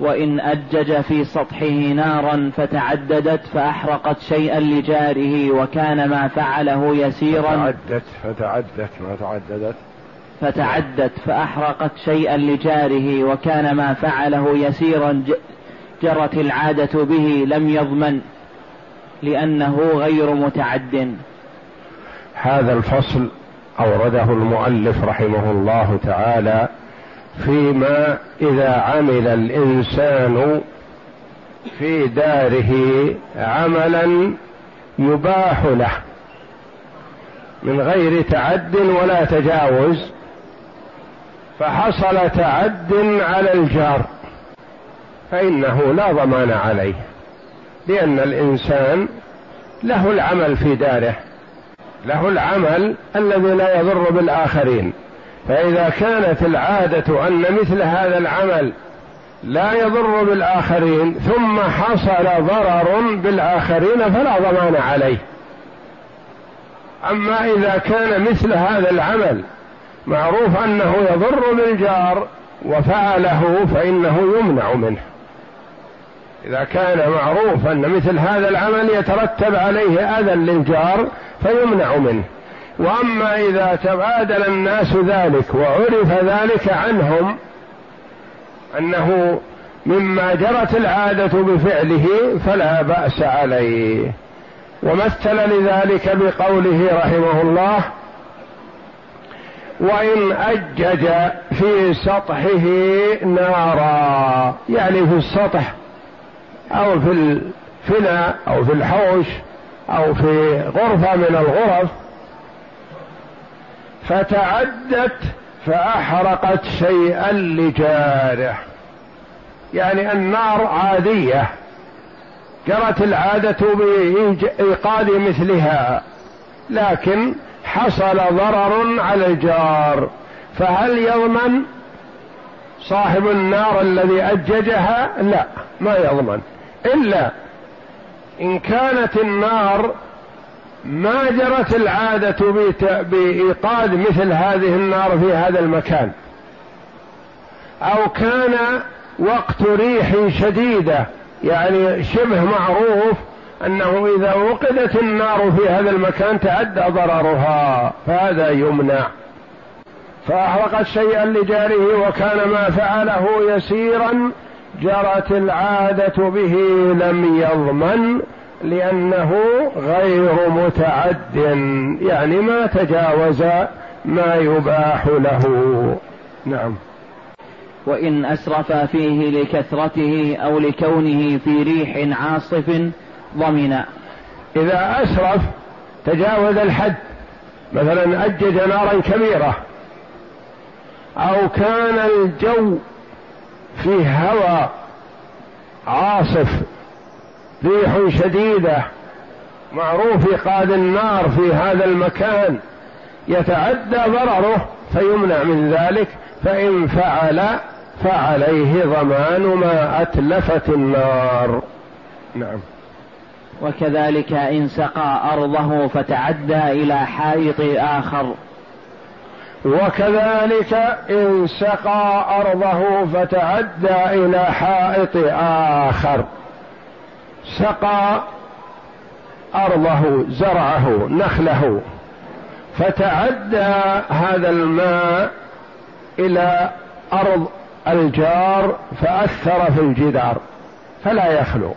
وإن أجج في سطحه نارا فتعددت فأحرقت شيئا لجاره وكان ما فعله يسيرا فتعدت فتعدت ما تعددت فتعدت فأحرقت شيئا لجاره وكان ما فعله يسيرا جرت العادة به لم يضمن لأنه غير متعد. هذا الفصل أورده المؤلف رحمه الله تعالى فيما إذا عمل الإنسان في داره عملا يباح له من غير تعد ولا تجاوز فحصل تعد على الجار فإنه لا ضمان عليه لأن الإنسان له العمل في داره له العمل الذي لا يضر بالآخرين. فإذا كانت العادة أن مثل هذا العمل لا يضر بالآخرين ثم حصل ضرر بالآخرين فلا ضمان عليه. أما إذا كان مثل هذا العمل معروف أنه يضر بالجار وفعله فإنه يمنع منه. إذا كان معروف أن مثل هذا العمل يترتب عليه أذى للجار فيمنع منه. وأما إذا تبادل الناس ذلك وعرف ذلك عنهم أنه مما جرت العادة بفعله فلا بأس عليه. ومثل لذلك بقوله رحمه الله وإن أجج في سطحه نارا يعني في السطح أو في الفناء أو في الحوش أو في غرفة من الغرف فتعدت فأحرقت شيئا لجارة. يعني النار عادية. جرت العادة بإيقاد مثلها لكن حصل ضرر على الجار. فهل يضمن صاحب النار الذي أججها؟ لا ما يضمن. إلا إن كانت النار ما جرت العادة بإيقاد مثل هذه النار في هذا المكان. أو كان وقت ريح شديدة يعني شبه معروف أنه إذا وقدت النار في هذا المكان تعدى ضررها فهذا يمنع. فأحرقت شيئا لجاره وكان ما فعله يسيرا جرت العادة به لم يضمن. لأنه غير متعد يعني ما تجاوز ما يباح له. نعم. وإن أسرف فيه لكثرته أو لكونه في ريح عاصف ضمن. إذا أسرف تجاوز الحد مثلا أجج نارا كبيرة أو كان الجو فيه هواء عاصف ريح شديدة معروف ايقاد النار في هذا المكان يتعدى ضرره فيمنع من ذلك فإن فعل فعليه ضمان ما أتلفت النار. نعم. وكذلك إن سقى أرضه فتعدى إلى حائط آخر. وكذلك إن سقى أرضه فتعدى إلى حائط آخر. سقى أرضه زرعه نخله فتعدى هذا الماء إلى أرض الجار فأثر في الجدار فلا يخلو.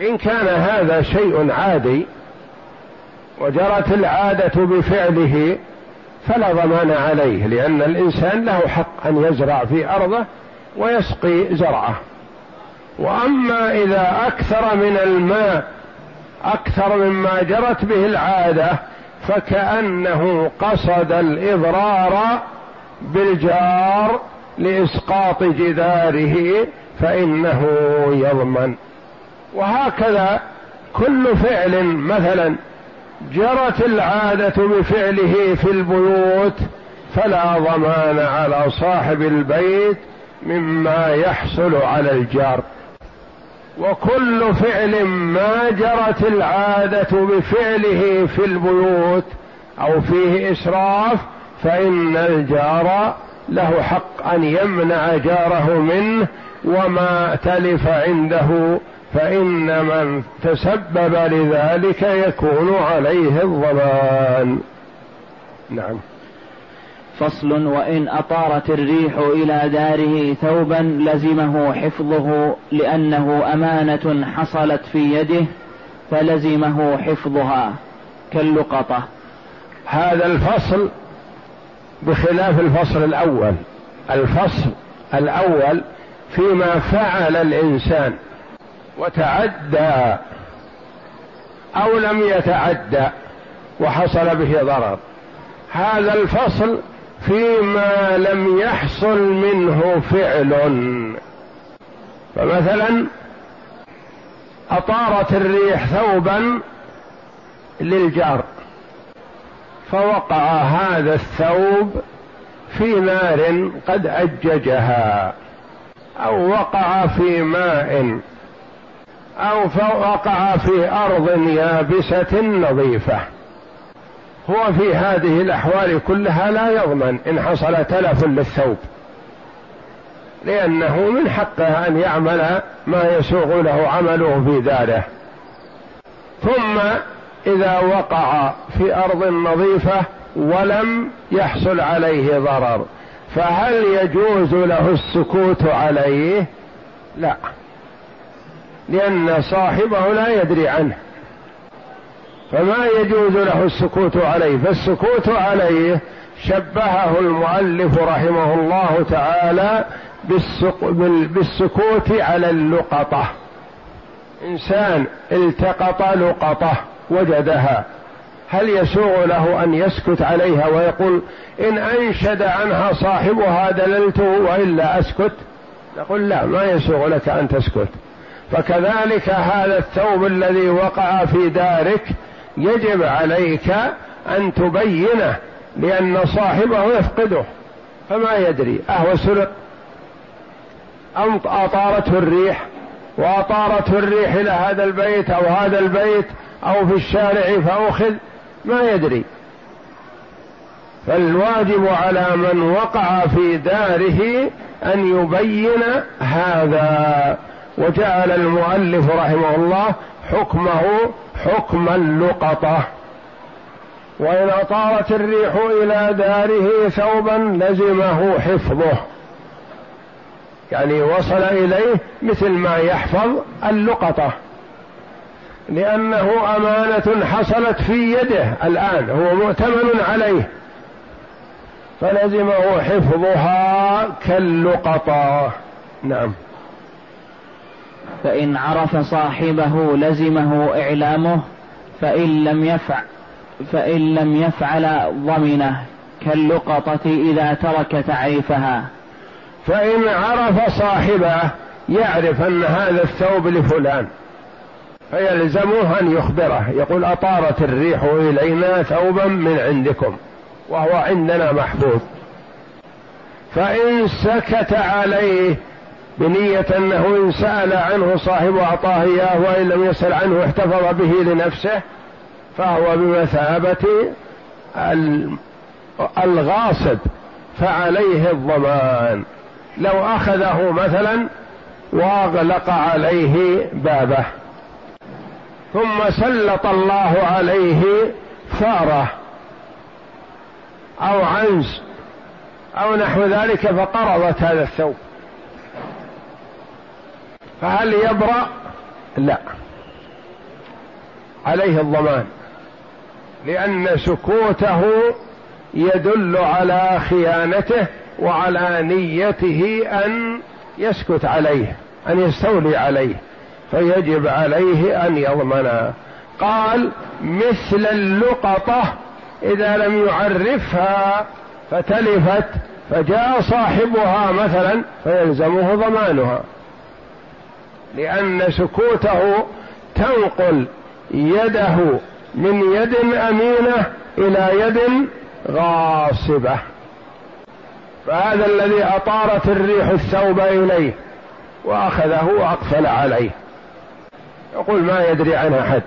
إن كان هذا شيء عادي وجرت العادة بفعله فلا ضمان عليه لأن الإنسان له حق أن يزرع في أرضه ويسقي زرعه. وأما إذا أكثر من الماء أكثر مما جرت به العادة فكأنه قصد الإضرار بالجار لإسقاط جداره فإنه يضمن. وهكذا كل فعل مثلا جرت العادة بفعله في البيوت فلا ضمان على صاحب البيت مما يحصل على الجار. وكل فعل ما جرت العادة بفعله في البيوت أو فيه إسراف فإن الجار له حق أن يمنع جاره منه وما تلف عنده فإن من تسبب لذلك يكون عليه الضمان. نعم. فصل وإن أطارت الريح إلى داره ثوبا لزمه حفظه لأنه أمانة حصلت في يده فلزمه حفظها كاللقطة. هذا الفصل بخلاف الفصل الأول. الفصل الأول فيما فعل الإنسان وتعدى أو لم يتعدى وحصل به ضرر. هذا الفصل فيما لم يحصل منه فعل. فمثلا أطارت الريح ثوبا للجار فوقع هذا الثوب في نار قد أججها أو وقع في ماء أو وقع في أرض يابسة نظيفة. هو في هذه الأحوال كلها لا يضمن إن حصل تلف للثوب. لأنه من حقه أن يعمل ما يسوغ له عمله في داره. ثم إذا وقع في أرض نظيفة ولم يحصل عليه ضرر فهل يجوز له السكوت عليه؟ لا. لأن صاحبه لا يدري عنه. فما يجوز له السكوت عليه فالسكوت عليه شبهه المؤلف رحمه الله تعالى بالسكوت على اللقطة. إنسان التقط لقطة وجدها هل يسوغ له أن يسكت عليها ويقول إن أنشد عنها صاحبها دللته وإلا أسكت؟ نقول لا ما يسوغ لك أن تسكت. فكذلك هذا الثوب الذي وقع في دارك يجب عليك أن تبينه لأن صاحبه يفقده. فما يدري أهو سرق. ام أطارته الريح وأطارته الريح إلى هذا البيت أو هذا البيت أو في الشارع فأخذ. ما يدري. فالواجب على من وقع في داره أن يبين هذا. وجعل المؤلف رحمه الله حكمه حكم اللقطة. وإن أطارت الريح إلى داره ثوبا لزمه حفظه. يعني وصل إليه مثل ما يحفظ اللقطة. لأنه أمانة حصلت في يده الآن هو مؤتمن عليه. فلزمه حفظها كاللقطة. نعم. فإن عرف صاحبه لزمه إعلامه فإن لم يفعل فإن لم يفعل ضمنه كاللقطة إذا ترك تعريفها. فإن عرف صاحبه يعرف أن هذا الثوب لفلان فيلزمه أن يخبره يقول أطارت الريح إلينا ثوبا من عندكم وهو عندنا محفوظ. فإن سكت عليه بنية أنه إن سأل عنه صاحب أعطاه إياه وإن لم يسأل عنه احتفظ به لنفسه فهو بمثابة الغاصب فعليه الضمان. لو أخذه مثلا وأغلق عليه بابه. ثم سلط الله عليه فاره. أو عنز. أو نحو ذلك فقرضت هذا الثوب. فهل يبرأ؟ لا. عليه الضمان. لأن سكوته يدل على خيانته وعلى نيته أن يسكت عليه أن يستولي عليه فيجب عليه أن يضمن. قال مثل اللقطة إذا لم يعرفها فتلفت فجاء صاحبها مثلا فيلزمه ضمانها. لأن سكوته تنقل يده من يد أمينة إلى يد غاصبة. فهذا الذي أطارت الريح الثوب إليه وأخذه وأقفل عليه. يقول ما يدري عنه أحد؟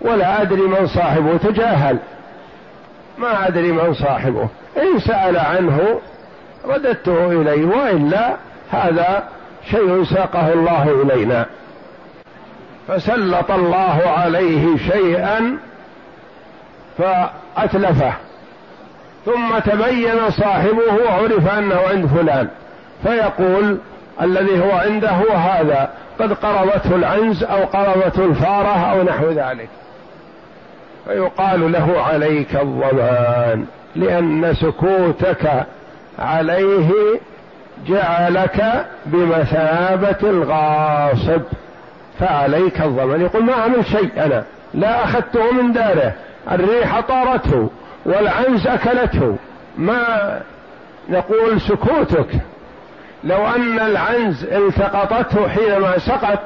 ولا أدري من صاحبه تجاهل. ما أدري من صاحبه. إن سأل عنه رددته إليه وإلا هذا شيء ساقه الله إلينا. فسلط الله عليه شيئا فأتلفه. ثم تبين صاحبه وعرف أنه عند فلان. فيقول الذي هو عنده هو هذا قد قرضته العنز أو قرضته الفارة أو نحو ذلك. فيقال له عليك الضمان لأن سكوتك عليه جعلك بمثابة الغاصب فعليك الضمان. يقول ما عمل شيء أنا لا أخذته من داره الريح طارته والعنز أكلته. ما نقول سكوتك؟ لو أن العنز التقطته حينما سقط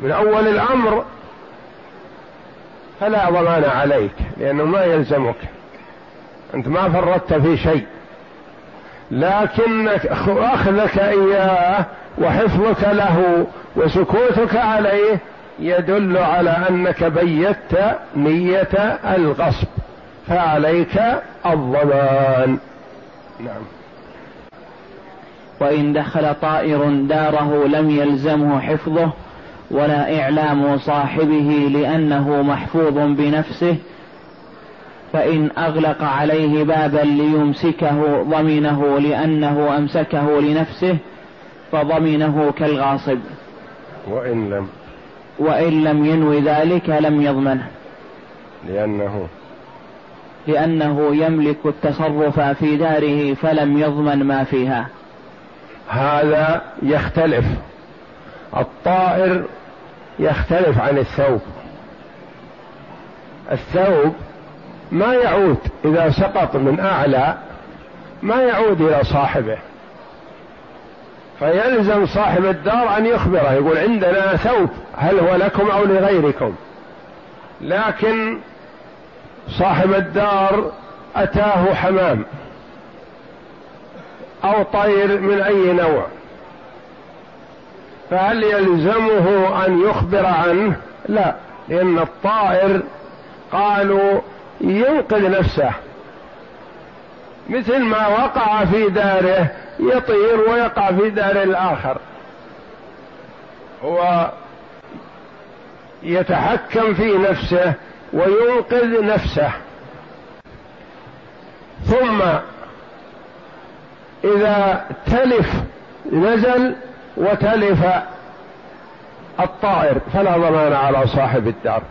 من أول الأمر فلا ضمان عليك لأنه ما يلزمك. أنت ما فرطت في شيء. لكنك أخذك إياه وحفظك له وسكوتك عليه يدل على أنك بيت نية الغصب فعليك الضمان. نعم. وإن دخل طائر داره لم يلزمه حفظه ولا إعلام صاحبه لأنه محفوظ بنفسه فإن أغلق عليه بابا ليمسكه ضمنه لأنه أمسكه لنفسه فضمنه كالغاصب. وإن لم وإن لم ينوي ذلك لم يضمنه. لأنه لأنه يملك التصرف في داره فلم يضمن ما فيها. هذا يختلف. الطائر يختلف عن الثوب. الثوب ما يعود إذا سقط من أعلى ما يعود إلى صاحبه. فيلزم صاحب الدار أن يخبره يقول عندنا ثوب هل هو لكم أو لغيركم؟ لكن صاحب الدار أتاه حمام أو طير من أي نوع. فهل يلزمه أن يخبر عنه؟ لا لأن الطائر قالوا ينقذ نفسه. مثل ما وقع في داره يطير ويقع في دار الآخر. هو يتحكم في نفسه وينقذ نفسه. ثم إذا تلف نزل وتلف الطائر فلا ضمان على صاحب الدار.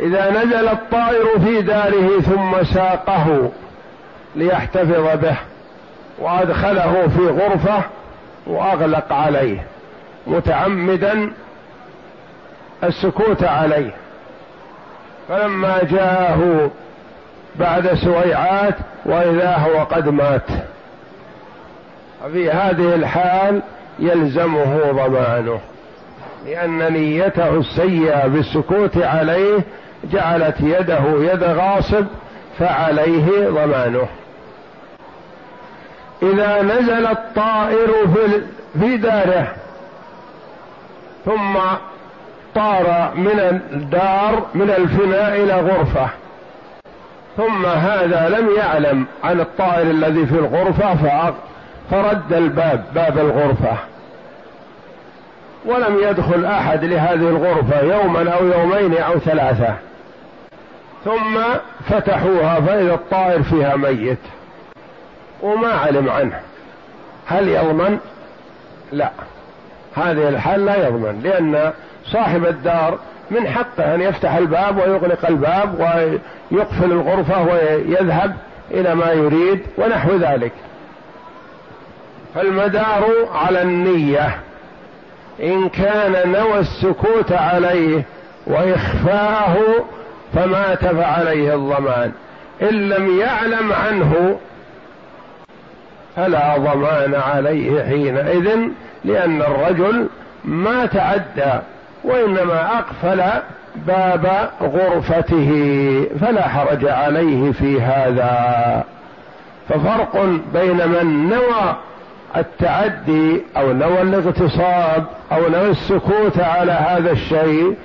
إذا نزل الطائر في داره ثم ساقه ليحتفظ به وأدخله في غرفة وأغلق عليه متعمدا السكوت عليه. فلما جاءه بعد سويعات وإذا هو قد مات. وفي هذه الحال يلزمه ضمانه لأن نيته السيئة بالسكوت عليه جعلت يده يد غاصب فعليه ضمانه. إذا نزل الطائر في داره ثم طار من الدار من الفناء إلى غرفة. ثم هذا لم يعلم عن الطائر الذي في الغرفة فرد الباب باب الغرفة. ولم يدخل أحد لهذه الغرفة يوما أو يومين أو ثلاثة. ثم فتحوها فإذا الطائر فيها ميت. وما علم عنه. هل يضمن؟ لا. هذه الحال لا يضمن لأن صاحب الدار من حقه أن يفتح الباب ويغلق الباب ويقفل الغرفة ويذهب إلى ما يريد ونحو ذلك. فالمدار على النية. إن كان نوى السكوت عليه واخفاءه فمات فعليه الضمان. إن لم يعلم عنه فلا ضمان عليه حينئذ لأن الرجل ما تعدى وإنما أقفل باب غرفته فلا حرج عليه في هذا. ففرق بين من نوى التعدي أو نوى الاغتصاب أو نوى السكوت على هذا الشيء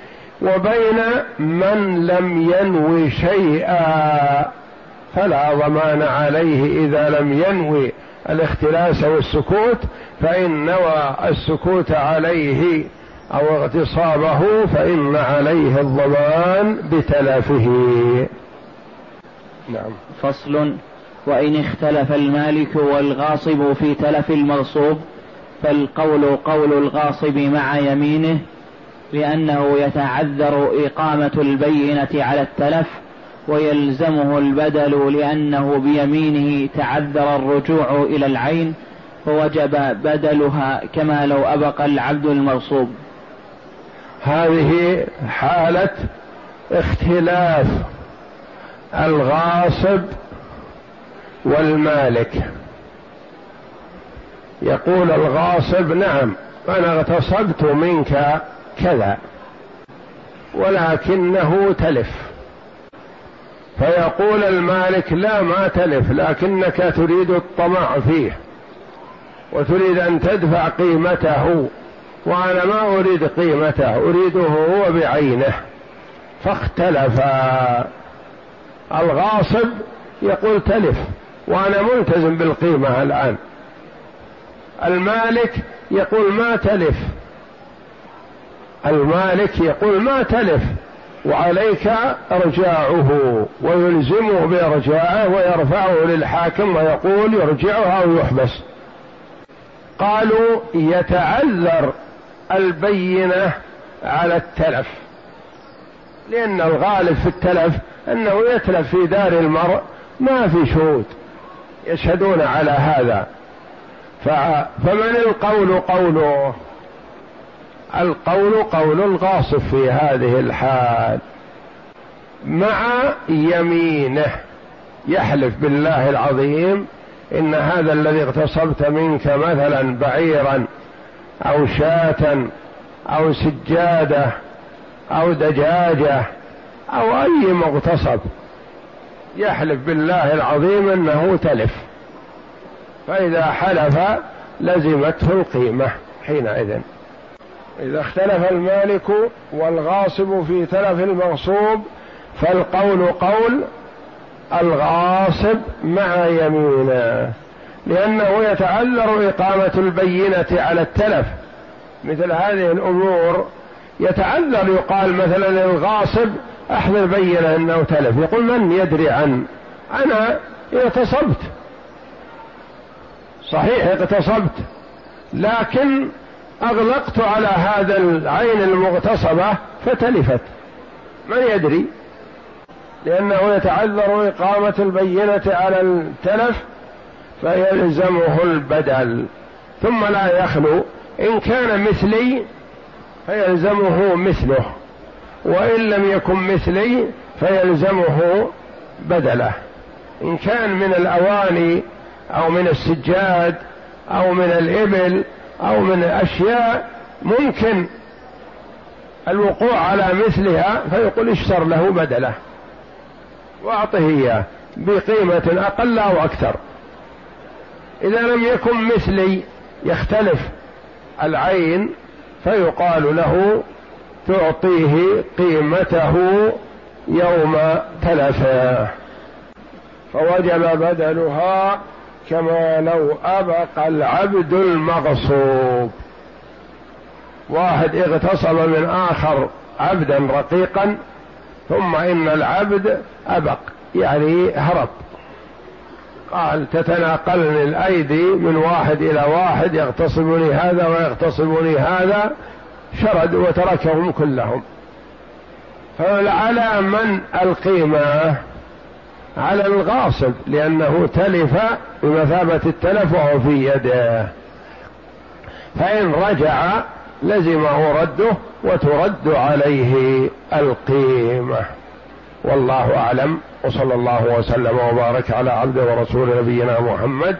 وبين من لم ينوي شيئا فلا ضمان عليه إذا لم ينوي الاختلاس والسكوت فإن نوى السكوت عليه أو اغتصابه فإن عليه الضمان بتلفه نعم. فصل وإن اختلف المالك والغاصب في تلف المغصوب فالقول قول الغاصب مع يمينه لأنه يتعذر إقامة البينة على التلف ويلزمه البدل لأنه بيمينه تعذر الرجوع إلى العين فوجب بدلها كما لو أبقى العبد المغصوب. هذه حالة اختلاف. الغاصب والمالك. يقول الغاصب نعم أنا اغتصبت منك كذا ولكنه تلف. فيقول المالك لا ما تلف لكنك تريد الطمع فيه وتريد أن تدفع قيمته وأنا ما أريد قيمته أريده هو بعينه. فاختلف. الغاصب يقول تلف. وأنا ملتزم بالقيمة الآن. المالك يقول ما تلف. المالك يقول ما تلف. وعليك ارجاعه ويلزمه بارجاعه ويرفعه للحاكم ويقول يرجعه أو يحبس قالوا يتعذر البينة على التلف. لأن الغالب في التلف أنه يتلف في دار المرء ما في شهود. يشهدون على هذا. فمن القول قوله؟ القول قول الغاصب في هذه الحال. مع يمينه. يحلف بالله العظيم إن هذا الذي اغتصبت منك مثلا بعيرا أو شاة أو سجادة أو دجاجة أو أي مغتصب يحلف بالله العظيم أنه تلف. فإذا حلف لزمته القيمة حينئذ. إذا اختلف المالك والغاصب في تلف المغصوب فالقول قول الغاصب مع يمينه. لأنه يتعذر إقامة البينة على التلف. مثل هذه الأمور يتعذر يقال مثلا للغاصب أحضر بينة أنه تلف. يقول من يدري عن؟ أنا اغتصبت. صحيح اغتصبت. لكن أغلقت على هذا العين المغتصبة فتلفت. من يدري؟ لأنه يتعذر إقامة البينة على التلف فيلزمه البدل. ثم لا يخلو. إن كان مثلي فيلزمه مثله. وإن لم يكن مثلي فيلزمه بدله. إن كان من الأواني أو من السجاد أو من الإبل أو من اشياء ممكن الوقوع على مثلها فيقول اشتر له بدله. وأعطه إياه بقيمة أقل أو أكثر. إذا لم يكن مثلي يختلف العين فيقال له تعطيه قيمته يوم تلفه فوجب بدلها كما لو أبق العبد المغصوب. واحد اغتصب من آخر عبدا رقيقا ثم إن العبد أبق يعني هرب. قال تتناقلني الأيدي من واحد إلى واحد يغتصبني هذا ويغتصبني هذا شرد وتركهم كلهم. فعلى من القيمة؟ على الغاصب لأنه تلف بمثابة التلف وهو في يده. فإن رجع لزمه رده وترد عليه القيمة. والله أعلم وصلى الله وسلم وبارك على عبد ورسول نبينا محمد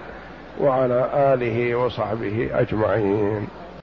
وعلى آله وصحبه أجمعين.